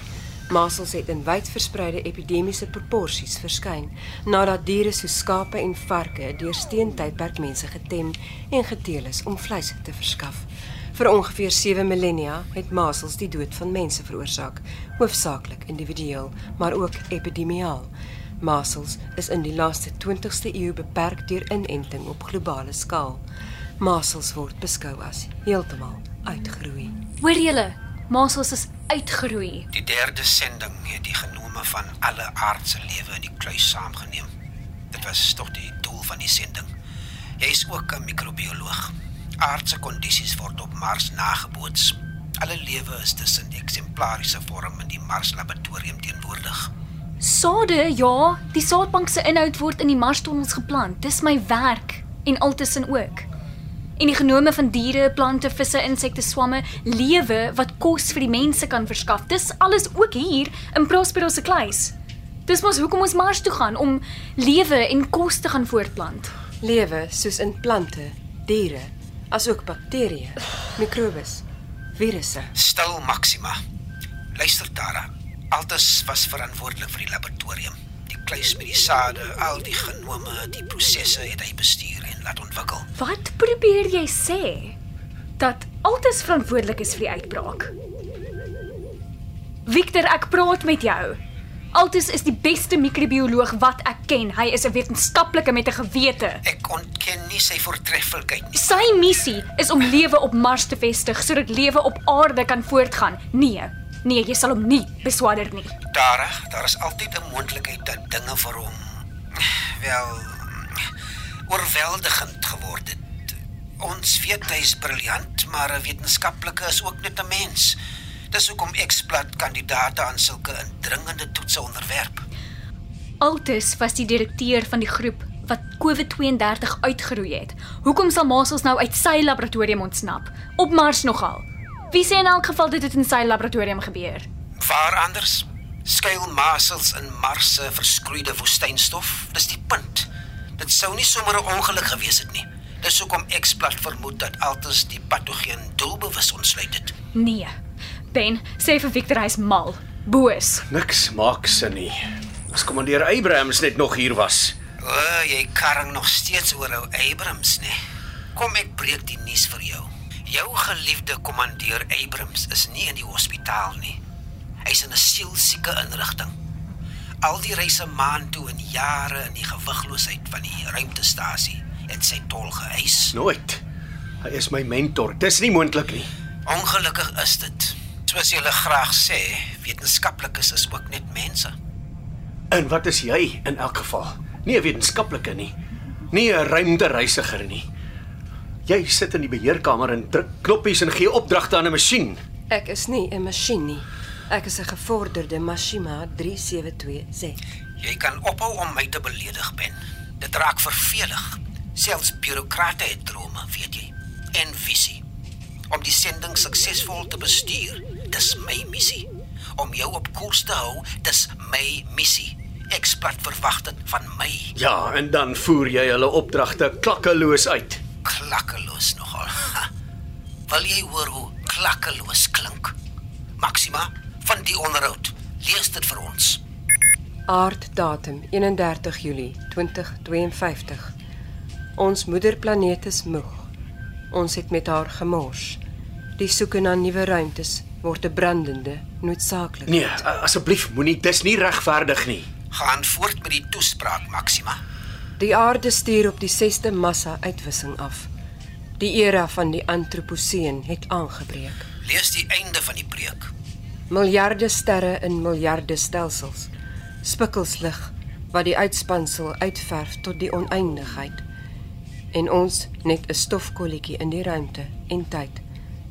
Masels het in wyd verspreide epidemiese proporsies verskyn nadat diere soos skape en varke deur steentydperk mense getem en geteel is om vleis te verskaf. Vir ongeveer 7 millennia het masels die dood van mense veroorsaak, hoofsaaklik individueel, maar ook epidemiaal. Masels is in die laaste 20ste eeu beperk deur inenting op globale skaal. Masels word beskou as heeltemal uitgeroei. Hoor julle? Masels is uitgeroei. Die derde sending het die genome van alle aardse lewe in die kluis saamgeneem. Dit was tog die doel van die sending. Hy is ook 'n microbioloog. Aardse kondisies word op Mars nageboots. Alle lewe is dus in eksemplariese vorm in die Mars laboratorium teenwoordig. Sade, ja, die saadbank se inhoud word in die Marstonnels geplant. Dis my werk en altussen ook. En die genome van diere, plante, visse, insekte, swamme, lewe wat kos vir die mense kan verskaf. Dis alles ook hier in Prospero se kluis. Dis mos hoekom ons Mars toe gaan om lewe en kos te gaan voortplant. Lewe soos in plante, diere, asook bakterieë, mikrobes, virusse. Stil Maxima. Luister Tara. Altes was verantwoordelik vir die laboratorium. Kluis met die sade, al die genome, die prosesse het hy bestuur en laat ontwikkel. Wat probeer jy sê? Dat altes verantwoordelik is vir die uitbraak. Victor, ek praat met jou. Altes is die beste microbioloog wat ek ken. Hy is 'n wetenskaplike met 'n gewete. Ek ontken nie sy voortreffelikheid nie. Sy missie is om lewe op Mars te vestig sodat lewe op aarde kan voortgaan. Nee, nee, jy sal hom nie beswader nie. Tara, daar is altyd 'n moontlikheid dat dinge vir hom wel oorweldigend geword het. Ons weet hy is briljant, maar 'n wetenskaplike is ook net 'n mens. Dis hoekom eksplat kandidate aan sulke indringende toetse onderwerp. Altus was die direkteur van die groep wat COVID-32 uitgeroei het. Hoekom sal Masels nou uit sy laboratorium ontsnap? Op Mars nogal. Wie sê in elk geval dit het in sy laboratorium gebeur? Waar anders? Skuil masels in Mars se verskroeide woestynstof. Dis die punt. Dit sou nie sommer 'n ongeluk gewees het nie. Dis hoekom eksplat vermoed dat Altus die patogeen doelbewus ontsluit het. Nee. Ben, sê vir Victor hy's mal, boos. Niks maak sin nie. As kommandeur Abrahams net nog hier was. O, jy karring nog steeds oor ou Abrams, nee. Kom ek breek die nuus vir jou. Jou geliefde kommandeur Abrams is nie in die hospitaal nie. Hy's in 'n sielsieke inrigting. Al die reise maan toe en jare in die gewigloosheid van die ruimtestasie het sy tol geëis. Nooit. Hy is my mentor. Dis nie moontlik nie. Ongelukkig is dit. Soos jy graag sê, wetenskaplikes is ook net mense. En wat is jy in elk geval? Nie 'n wetenskaplike nie. Nie 'n ruimtereisiger nie. Jy sit in die beheerkamer en druk knoppies en gee opdragte aan 'n masjien. Ek is nie 'n masjien nie. Ek is 'n gevorderde Mashima 372Z. Jy kan ophou om my te beledig, Ben. Dit raak vervelig. Selfs bureaukrate het drome, weet jy, en visie. Om die sending suksesvol te bestuur, dis my missie. Om jou op koers te hou, dis my missie. Ekspert verwag dit van my. Ja, en dan voer jy hulle opdragte klakkeloos uit. Klakkeloos nogal. Ha. Wil jy hoor hoe klakkeloos klink? Maxima van die onderhoud. Lees dit vir ons. Aarddatum 31 Julie 2052. Ons moederplaneet is moeg. Ons het met haar gemors. Die soeke na nuwe ruimtes word 'n brandende noodsaaklikheid. Nee, asseblief moenie, dis nie regverdig nie. Gaan voort met die toespraak, Maxima. Die aarde stuur op die 6de massa-uitwissing af. Die era van die antroposeen het aangebreek. Lees die einde van die preek. Miljarde sterre in miljarde stelsels. Spikkelslig wat die uitspansel uitverf tot die oneindigheid. En ons net 'n stofkolletjie in die ruimte en tyd.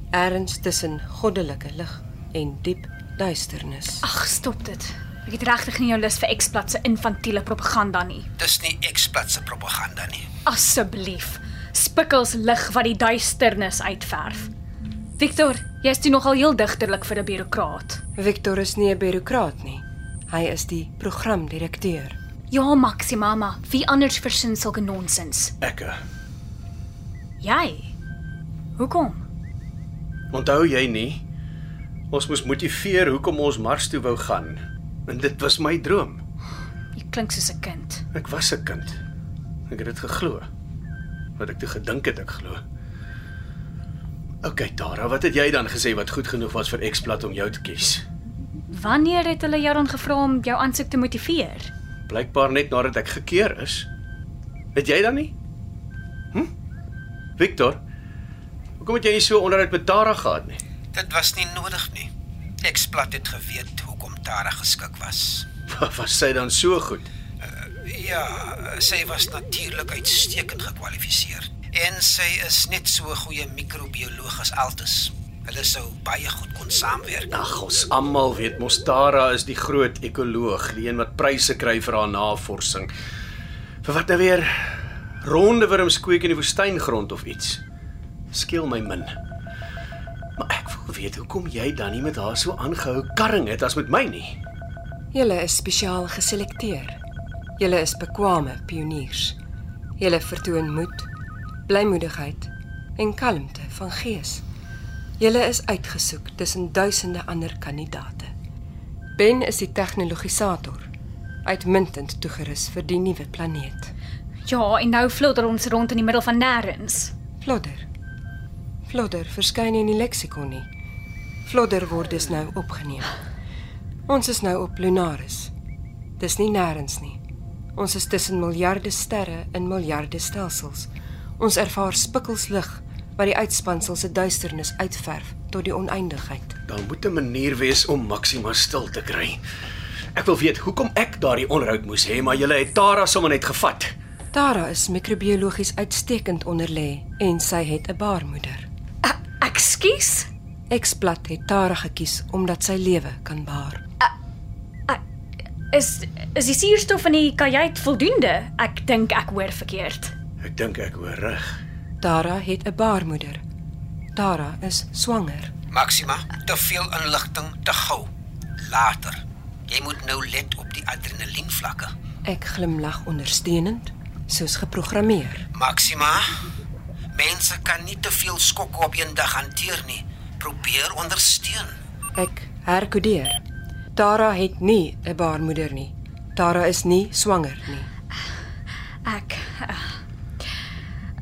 Ergens tussen goddelike lig en diep duisternis. Ag, stop dit. Ek het regtig nie jou lus vir eksplat se infantiele propaganda nie. Dis nie eksplat se propaganda nie. Asseblief. Spikkels lig wat die duisternis uitverf. Victor, jy's toe nogal heel digterlik vir 'n bureaukraat. Victor is nie 'n bureaukraat nie. Hy is die programdirekteur. Ja, Maxima, maar wie anders versin sulke nonsens? Ek. eh, Jy. Hoekom? Onthou jy nie? Ons moes motiveer hoekom ons Mars toe wou gaan. En dit was my droom. Jy klink soos 'n kind. Ek was 'n kind. Ek het dit geglo. Wat ek toe gedink het ek glo. OK, Tara, wat het jy dan gesê wat goed genoeg was vir Xplat om jou te kies? Wanneer het hulle jou dan gevra om jou aansoek te motiveer? Blykbaar net nadat ek gekeer is. Het jy dan nie? Hm? Victor, hoekom het jy nie so onderhoud met Tara gehad nie? Dit was nie nodig nie. Eksplat het geweet Tara geskik was. Was sy dan so goed? Ja, sy was natuurlik uitstekend gekwalifiseer. En sy is net so 'n goeie microbioloog as Altus. Hulle sou baie goed kon saamwerk. Ag, ons almal weet mos Tara is die groot ekoloog, die een wat pryse kry vir haar navorsing. Vir wat nou weer? Ronde wurms kweek in die woestyngrond of iets. skeel my min. Maar ek wil weet hoekom jy dan nie met haar so aangehou karring het as met my nie. Julle is spesiaal geselekteer. Julle is bekwame pioniers. Julle vertoon moed, blymoedigheid en kalmte van gees. Julle is uitgesoek tussen duisende ander kandidate. Ben is die tegnologisator, uitmuntend toegerus vir die nuwe planeet. Ja, en nou flutter ons rond in die middel van nêrens. Flodder. Flodder verskyn nie in die leksikon nie. Flodder word dus nou opgeneem. Ons is nou op Lunaris. Dis nie nêrens nie. Ons is tussen miljarde sterre in miljarde stelsels. Ons ervaar spikkels lig wat die uitspansel se duisternis uitverf tot die oneindigheid. Daar moet 'n manier wees om Maxima stil te kry. Ek wil weet hoekom ek daardie onderhoud moes hê, maar julle het Tara sommer net gevat. Tara is mikrobiologies uitstekend onderlê en sy het 'n baarmoeder. Ekskuus. Eksplat het Tara gekies omdat sy lewe kan baar. Is is die suurstof in die kajuit voldoende? Ek dink ek hoor verkeerd. Ek dink ek hoor reg. Tara het 'n baarmoeder. Tara is swanger. Maxima, te veel inligting te gou. Later. Jy moet nou let op die adrenalienvlakke. Ek glimlag ondersteunend, soos geprogrammeer. Maxima, mense kan nie te veel skokke op een dag hanteer nie. Probeer ondersteun. Ek herkodeer. Tara het nie 'n baarmoeder nie. Tara is nie swanger nie. Ek uh,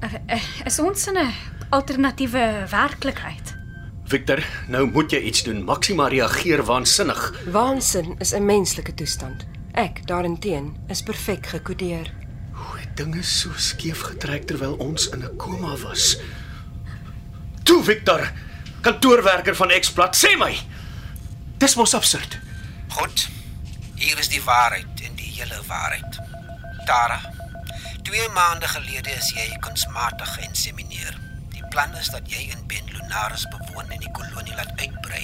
uh, uh, is ons in 'n alternatiewe werklikheid. Victor, nou moet jy iets doen. Maxima reageer waansinnig. Waansin is 'n menslike toestand. Ek daarenteen is perfek gekodeer. Dinge so skeef getrek terwyl ons in 'n koma was? Toe Victor, kantoorwerker van Explat, sê my. Dis mos absurd. Goed. Hier is die waarheid en die hele waarheid. Tara, 2 maande gelede is jy kunsmatig geïnsemineer. Die plan is dat jy in Ben Lunaris bewoon en die kolonie laat uitbrei.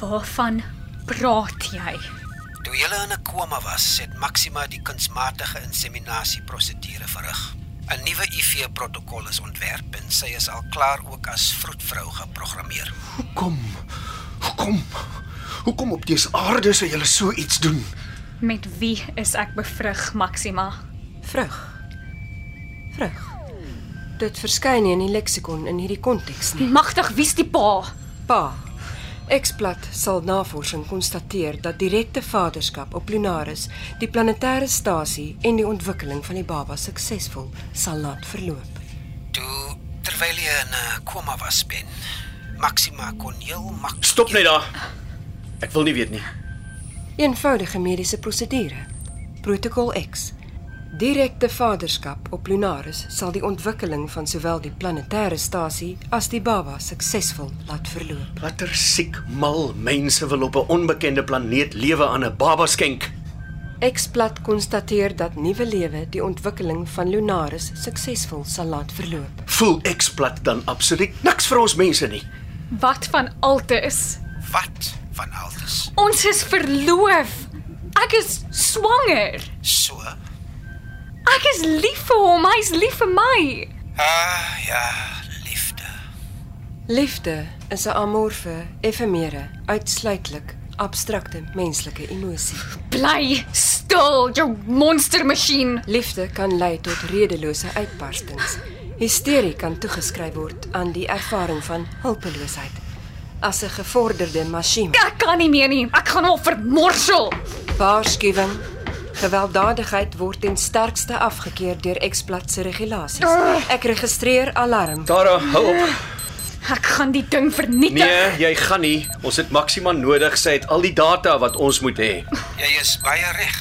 Waarvan praat jy? Toe jy in 'n koma was, het Maxima die kunsmatige inseminasie prosedure verrig. 'n Nuwe IV-protokol is ontwerp en sy is al klaar ook as vroedvrou geprogrammeer. Hoekom? Hoekom? Hoekom op dese aarde sou julle so iets doen? Met wie is ek bevrug, Maxima? Vrug. Vrug. Dit verskyn nie in die leksikon in hierdie konteks nie. Magtig wie's die pa? Pa. Explat sal navorsing konstateer dat direkte vaderskap op Lunaris die planetêre stasie en die ontwikkeling van die baba suksesvol sal laat verloop. Toe terwyl jy in 'n koma was, Ben, Maxima kon heel maklik Stop net daar. Ek wil nie weet nie. Eenvoudige mediese prosedure. Protokol X. Direkte vaderskap op Lunaris sal die ontwikkeling van sowel die planetêre stasie as die baba suksesvol laat verloop. Watter siek mal mense wil op 'n onbekende planeet lewe aan 'n baba skenk? Explat konstateer dat nuwe lewe die ontwikkeling van Lunaris suksesvol sal laat verloop. Voel eksplat dan absoluut niks vir ons mense nie. Wat van Altus? wat van Altus. Ons is verloof. Ek is swanger. So, Ek is lief vir hom, hy's lief vir my. ah ja, liefde. Liefde is 'n amorfe, efemere, uitsluitlik abstrakte menslike emosie. Bly stil, jou monstermasjien. Liefde kan lei tot redelose uitbarstings. Hysterie kan toegeskryf word aan die ervaring van hulpeloosheid. As 'n gevorderde masjien. Ek kan nie meer nie. Ek gaan hom vermorsel. Waarskuwing. Gewelddadigheid word ten sterkste afgekeur deur Explat se regulasies. Ek registreer alarm. Tara, hou op. Ek gaan die ding vernietig. Nee, jy gaan nie. Ons het Maxima nodig. Sy het al die data wat ons moet hê. Jy is baie reg.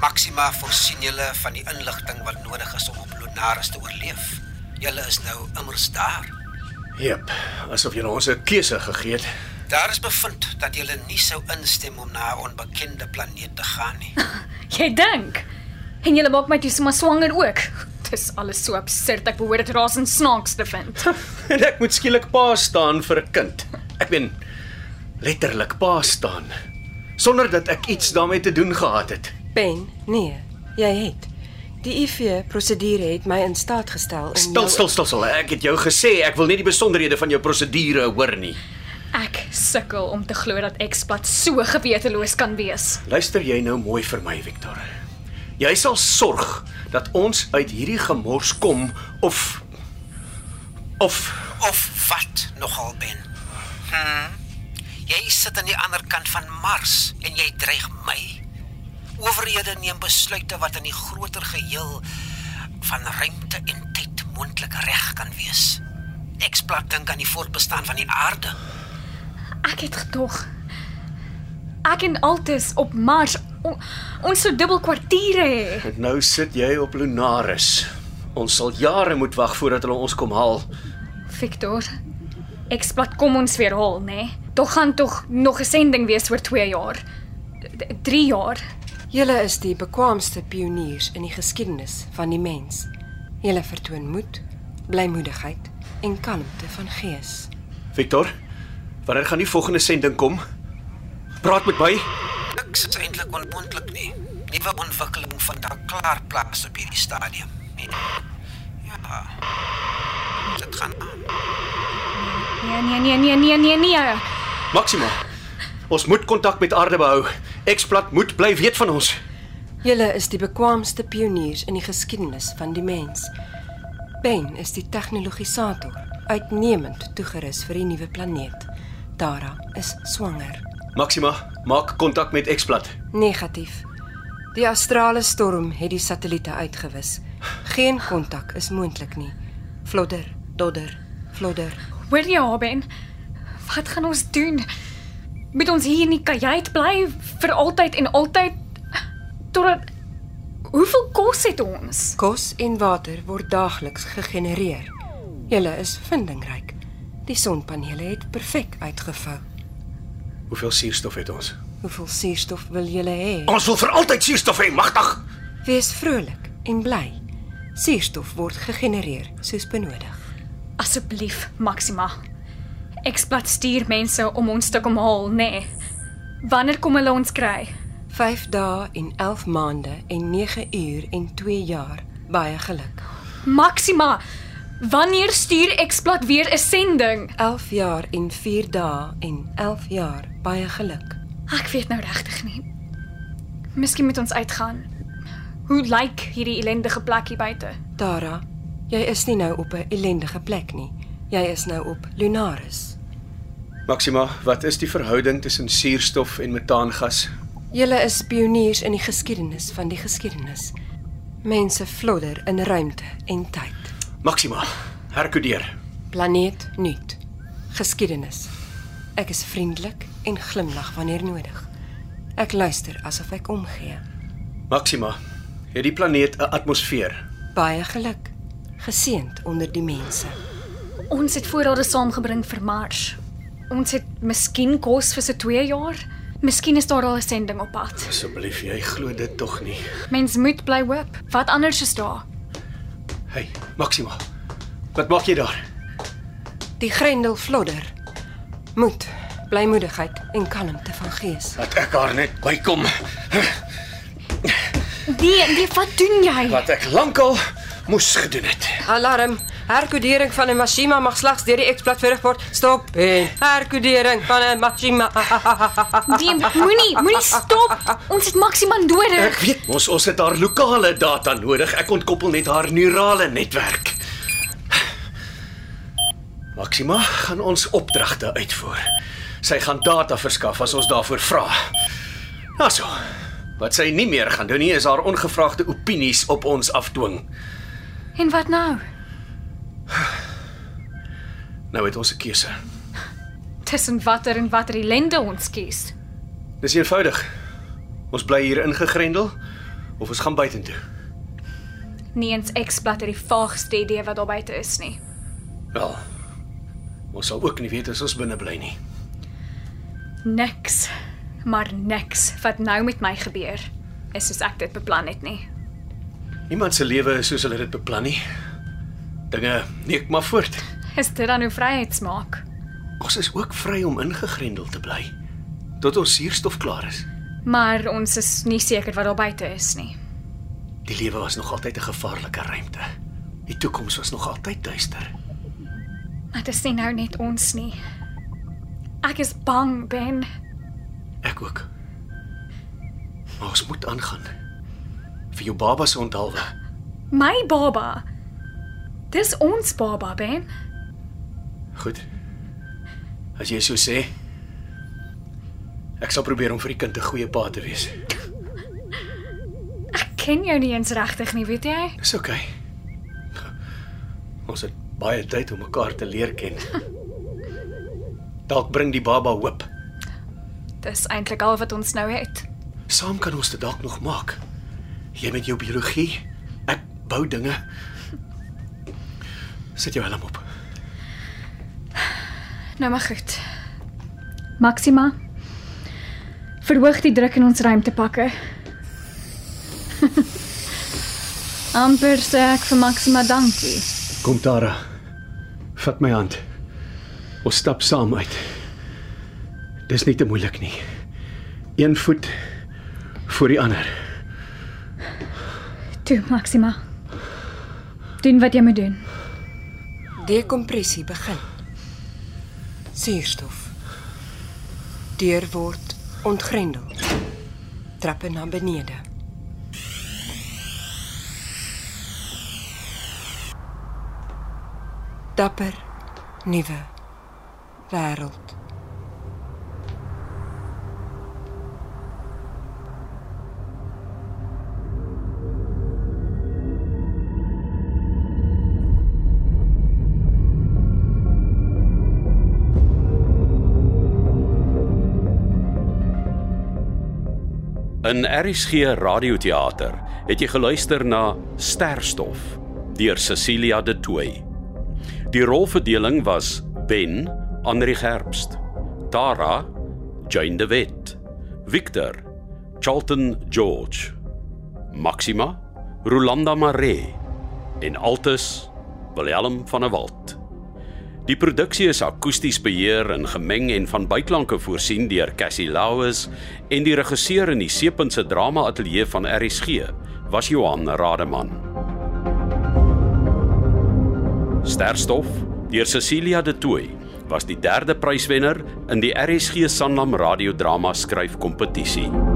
Maxima voorsien julle van die inligting wat nodig is om op Lunaris te oorleef. Julle is nou immers daar. Jep, asof jy ons 'n keuse gegee het. Daar is bevind dat julle nie sou instem om na 'n onbekende planeet te gaan nie. Jy dink. En jy maak my toe sommer swanger ook. Dis alles so absurd. Ek behoort dit rasend snaaks te vind. En ek moet skielik pa staan vir 'n kind. Ek meen letterlik pa staan sonder dat ek iets daarmee te doen gehad het. Ben, nee, jy het. Die IV prosedure het my in staat gestel om Stil, stil, stil, stil. Ek het jou gesê ek wil nie die besonderhede van jou prosedure hoor nie. Ek sukkel om te glo dat Xplat so geweteloos kan wees. Luister jy nou mooi vir my, Victor. Jy sal sorg dat ons uit hierdie gemors kom of of Of wat nogal ben? Hm. Jy sit aan die ander kant van Mars en jy dreig my. Owerhede neem besluite wat in die groter geheel van ruimte en tyd moontlik reg kan wees. Eksplat dink aan die voortbestaan van die aarde. Ek het gedog ek en Altus op Mars on, ons sou dubbel kwartiere hê. En nou sit jy op Lunaris. Ons sal jare moet wag voordat hulle ons kom haal. Victor. Xplat kom ons weer haal, né? Nee? Tog gaan tog nog 'n sending wees oor 2 jaar. 3 jaar. Julle is die bekwaamste pioniers in die geskiedenis van die mens. Julle vertoon moed, blymoedigheid en kalmte van gees. Victor, wanneer gaan die volgende sending kom? Praat met my. Niks is eintlik onmoontlik nie. Nuwe ontwikkeling van daar klaar plaas op hierdie stadium. Nee. Ja. Dit gaan aan. Nee, nee, nee, nee, nee, nee, nee. Maxima. Ons moet kontak met aarde behou. Eksplat moet bly weet van ons. Julle is die bekwaamste pioniers in die geskiedenis van die mens. Ben is die tegnologisator, uitnemend toegerus vir die nuwe planeet. Tara is swanger. Maxima, maak kontak met Eksplat. Negatief. Die astrale storm het die satelliete uitgewis. Geen kontak is moontlik nie. Flodder, dodder, flodder. Hoor jy, Haben? Wat gaan ons doen? Moet ons hier in die kajuit bly vir altyd en altyd totdat Hoeveel kos het ons? Kos en water word daagliks gegenereer. Julle is vindingryk. Die sonpanele het perfek uitgevou. Hoeveel suurstof het ons? Hoeveel suurstof wil julle hê? Ons wil vir altyd suurstof hê, magtig. Wees vrolik en bly. Suurstof word gegenereer soos benodig. Asseblief, Maxima. Eksplat stuur mense om ons te kom haal, nê? Nee. Wanneer kom hulle ons kry? 5 dae en 11 maande en 9 uur en 2 jaar. Baie geluk. Maxima, wanneer stuur Eksplat weer 'n sending? 11 jaar en 4 dae en 11 jaar. Baie geluk. Ek weet nou regtig nie. Miskien moet ons uitgaan. Hoe lyk hierdie ellendige plek hier buite? Tara, jy is nie nou op 'n ellendige plek nie. Jy is nou op Lunaris. Maxima, wat is die verhouding tussen suurstof en metaangas? Julle is pioniers in die geskiedenis van die geskiedenis. Mense flodder in ruimte en tyd. Maxima, herkodeer. Planeet nuut. Geskiedenis. Ek is vriendelik en glimlag wanneer nodig. Ek luister asof ek omgee. Maxima, het die planeet 'n atmosfeer? Baie geluk. Geseënd onder die mense. Ons het voorrade saamgebring vir Mars. Ons het miskien kos vir so 2 jaar. Miskien is daar al 'n sending op pad. Asseblief, jy glo dit tog nie. Mens moet bly hoop. Wat anders is daar? Hey, Maxima. Wat maak jy daar? Die grendel flodder. Moed, blymoedigheid en kalmte van gees. Laat ek haar net bykom. Nee, nee, wat doen jy? Wat ek lankal moes gedoen het. Alarm. Herkodering van 'n Mashima mag slegs deur die eksplat verrig word. Stop. En herkodering van 'n Mashima. Nee, moenie, moenie stop. Ons het Maxima nodig. Ek weet mos ons het haar lokale data nodig. Ek ontkoppel net haar neurale netwerk. Maxima gaan ons opdragte uitvoer. Sy gaan data verskaf as ons daarvoor vra. Also, wat sy nie meer gaan doen nie is haar ongevraagde opinies op ons afdwing. En wat nou? Nou het ons 'n keuse. Tussen watter en watter ellende ons kies. Dis eenvoudig. Ons bly hier ingegrendel of ons gaan buitentoe. Nie eens X-blad het die vaagste idee wat daar buite is nie. Wel. Ons sal ook nie weet as ons binne bly nie. Niks. Maar niks wat nou met my gebeur is soos ek dit beplan het nie. Niemand se lewe is soos hulle dit beplan nie. Dinge neek maar voort. Is dit dan hoe vryheid smaak? Ons is ook vry om ingegrendel te bly tot ons suurstof klaar is. Maar ons is nie seker wat daar buite is nie. Die lewe was nog altyd 'n gevaarlike ruimte. Die toekoms was nog altyd duister. Maar dit is nie nou net ons nie. Ek is bang, Ben. Ek ook. Maar ons moet aangaan. Vir jou baba se onthaalwe. My baba. Dis ons baba, Ben. Goed. As jy so sê. Ek sal probeer om vir die kind 'n goeie pa te wees. Ek ken jou nie eens regtig nie, weet jy? Dis oukei. Ons het baie tyd om mekaar te leer ken. Dalk bring die baba hoop. Dis eintlik al wat ons nou het. Saam kan ons dit dalk nog maak. Jy met jou biologie, ek bou dinge. Sit jou helm op. Nou maar goed. Maxima. Verhoog die druk in ons ruimtepakke. amper sê ek vir Maxima dankie. Kom Tara. Vat my hand. Ons stap saam uit. Dis nie te moeilik nie. Een voet voor die ander. Toe, Maxima. Doen wat jy moet doen. Dekompressie begin. Suurstof. Deur word ontgrendel. Trappe na benede. Dapper nuwe wêreld. In RSG Radioteater het jy geluister na Sterstof deur Cecilia de Tooy. Die rolverdeling was Ben Andri Gerbst, Tara Jane de Wet, Victor Charlton George, Maxima Rolanda Maree en Altus Willem van der Walt. Die produksie is akoesties beheer en gemeng en van byklanke voorsien deur Cassie Lauers en die regisseur in die Seepunt se drama ateljee van RSG was Johan Rademan. Sterstof deur Cecilia de Tooy was die derde pryswenner in die RSG Sanlam radiodrama skryfkompetisie.